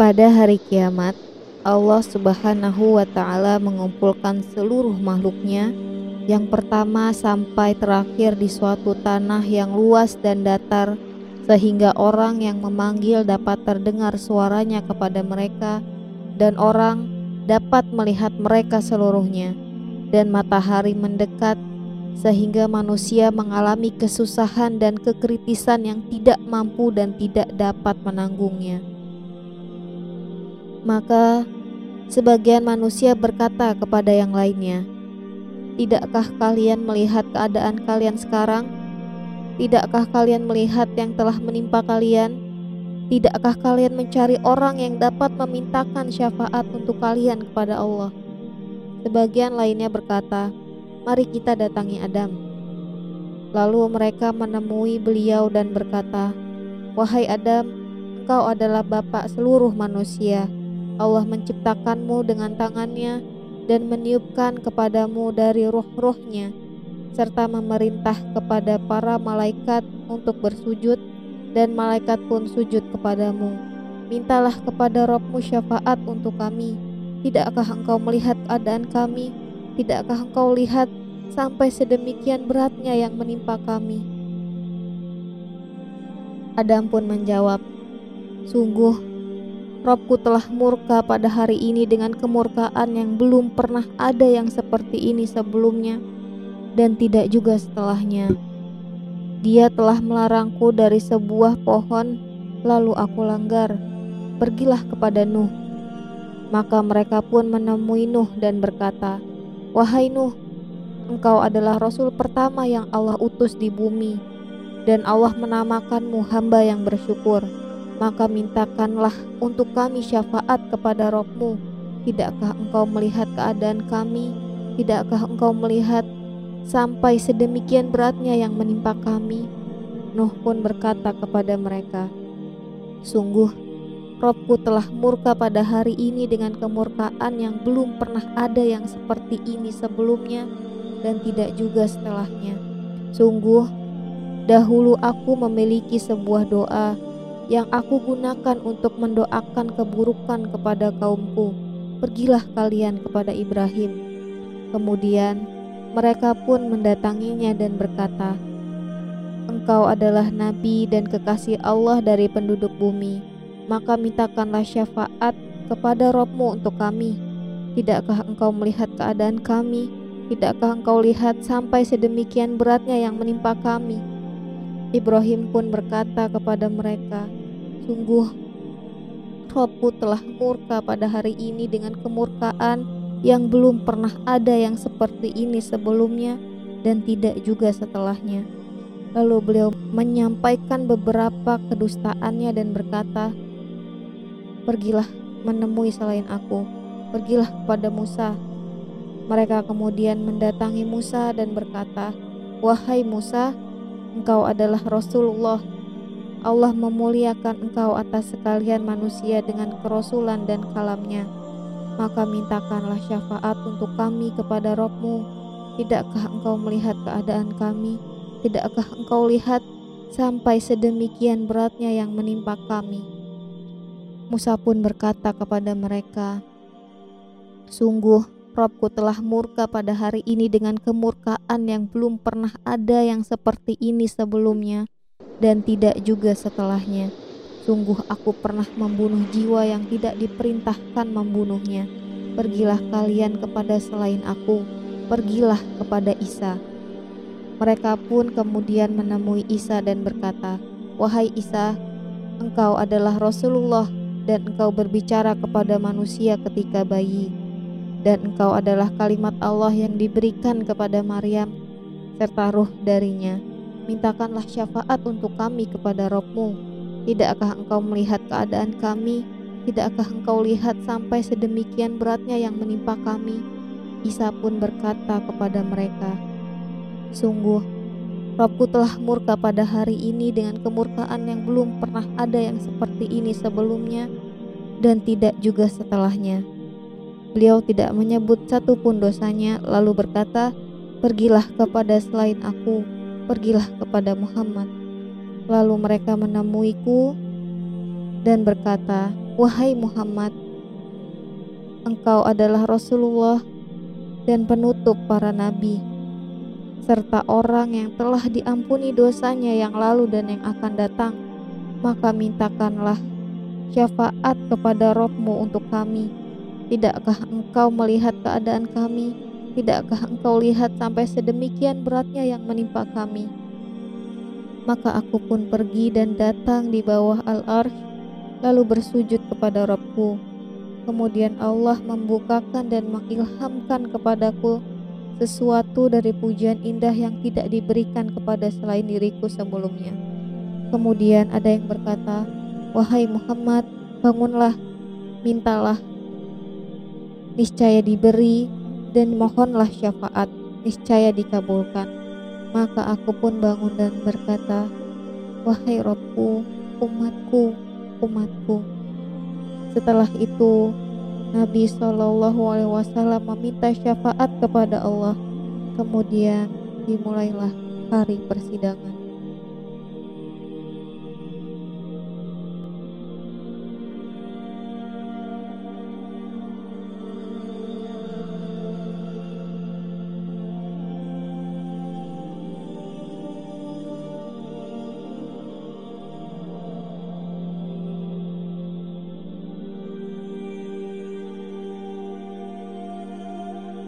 Pada hari kiamat, Allah Subhanahu wa Ta'ala mengumpulkan seluruh makhluknya, yang pertama sampai terakhir di suatu tanah yang luas dan datar, sehingga orang yang memanggil dapat terdengar suaranya kepada mereka, dan orang dapat melihat mereka seluruhnya, dan matahari mendekat, sehingga manusia mengalami kesusahan dan kekritisan yang tidak mampu dan tidak dapat menanggungnya. Maka sebagian manusia berkata kepada yang lainnya, "Tidakkah kalian melihat keadaan kalian sekarang? Tidakkah kalian melihat yang telah menimpa kalian? Tidakkah kalian mencari orang yang dapat memintakan syafaat untuk kalian kepada Allah?" Sebagian lainnya berkata, "Mari kita datangi Adam." Lalu mereka menemui beliau dan berkata, "Wahai Adam, engkau adalah bapak seluruh manusia." Allah menciptakanmu dengan tangannya dan meniupkan kepadamu dari roh-rohnya serta memerintah kepada para malaikat untuk bersujud dan malaikat pun sujud kepadamu. Mintalah kepada Robmu syafaat untuk kami. Tidakkah engkau melihat keadaan kami? Tidakkah engkau lihat sampai sedemikian beratnya yang menimpa kami? Adam pun menjawab sungguh Robku telah murka pada hari ini dengan kemurkaan yang belum pernah ada yang seperti ini sebelumnya dan tidak juga setelahnya. Dia telah melarangku dari sebuah pohon, lalu aku langgar. Pergilah kepada Nuh. Maka mereka pun menemui Nuh dan berkata, "Wahai Nuh, engkau adalah rasul pertama yang Allah utus di bumi, dan Allah menamakanmu hamba yang bersyukur." Maka mintakanlah untuk kami syafaat kepada Robmu. Tidakkah engkau melihat keadaan kami? Tidakkah engkau melihat sampai sedemikian beratnya yang menimpa kami? Nuh pun berkata kepada mereka, Sungguh, Robku telah murka pada hari ini dengan kemurkaan yang belum pernah ada yang seperti ini sebelumnya dan tidak juga setelahnya. Sungguh, dahulu aku memiliki sebuah doa yang aku gunakan untuk mendoakan keburukan kepada kaumku. Pergilah kalian kepada Ibrahim. Kemudian mereka pun mendatanginya dan berkata, Engkau adalah nabi dan kekasih Allah dari penduduk bumi, maka mintakanlah syafaat kepada Robmu untuk kami. Tidakkah engkau melihat keadaan kami? Tidakkah engkau lihat sampai sedemikian beratnya yang menimpa kami? Ibrahim pun berkata kepada mereka, Sungguh, Robku telah murka pada hari ini dengan kemurkaan yang belum pernah ada yang seperti ini sebelumnya dan tidak juga setelahnya. Lalu beliau menyampaikan beberapa kedustaannya dan berkata, "Pergilah menemui selain aku, pergilah kepada Musa." Mereka kemudian mendatangi Musa dan berkata, "Wahai Musa, engkau adalah Rasulullah Allah memuliakan engkau atas sekalian manusia dengan kerasulan dan kalamnya. Maka mintakanlah syafaat untuk kami kepada Robmu. Tidakkah engkau melihat keadaan kami? Tidakkah engkau lihat sampai sedemikian beratnya yang menimpa kami? Musa pun berkata kepada mereka, Sungguh, Robku telah murka pada hari ini dengan kemurkaan yang belum pernah ada yang seperti ini sebelumnya dan tidak juga setelahnya. Sungguh aku pernah membunuh jiwa yang tidak diperintahkan membunuhnya. Pergilah kalian kepada selain aku, pergilah kepada Isa. Mereka pun kemudian menemui Isa dan berkata, "Wahai Isa, engkau adalah Rasulullah dan engkau berbicara kepada manusia ketika bayi, dan engkau adalah kalimat Allah yang diberikan kepada Maryam serta ruh darinya." Mintakanlah syafaat untuk kami kepada Robmu. Tidakkah engkau melihat keadaan kami? Tidakkah engkau lihat sampai sedemikian beratnya yang menimpa kami? Isa pun berkata kepada mereka, Sungguh, Robku telah murka pada hari ini dengan kemurkaan yang belum pernah ada yang seperti ini sebelumnya dan tidak juga setelahnya. Beliau tidak menyebut satupun dosanya lalu berkata, Pergilah kepada selain aku, pergilah kepada Muhammad. Lalu mereka menemuiku dan berkata, Wahai Muhammad, engkau adalah Rasulullah dan penutup para nabi, serta orang yang telah diampuni dosanya yang lalu dan yang akan datang. Maka mintakanlah syafaat kepada Rohmu untuk kami. Tidakkah engkau melihat keadaan kami? Tidakkah engkau lihat sampai sedemikian beratnya yang menimpa kami? Maka aku pun pergi dan datang di bawah al-arsh, lalu bersujud kepada Robku. Kemudian Allah membukakan dan mengilhamkan kepadaku sesuatu dari pujian indah yang tidak diberikan kepada selain diriku sebelumnya. Kemudian ada yang berkata, "Wahai Muhammad, bangunlah, mintalah. Niscaya diberi dan mohonlah syafaat, niscaya dikabulkan." Maka aku pun bangun dan berkata, "Wahai Robku, umatku, umatku." Setelah itu, Nabi Shallallahu Alaihi Wasallam meminta syafaat kepada Allah. Kemudian dimulailah hari persidangan.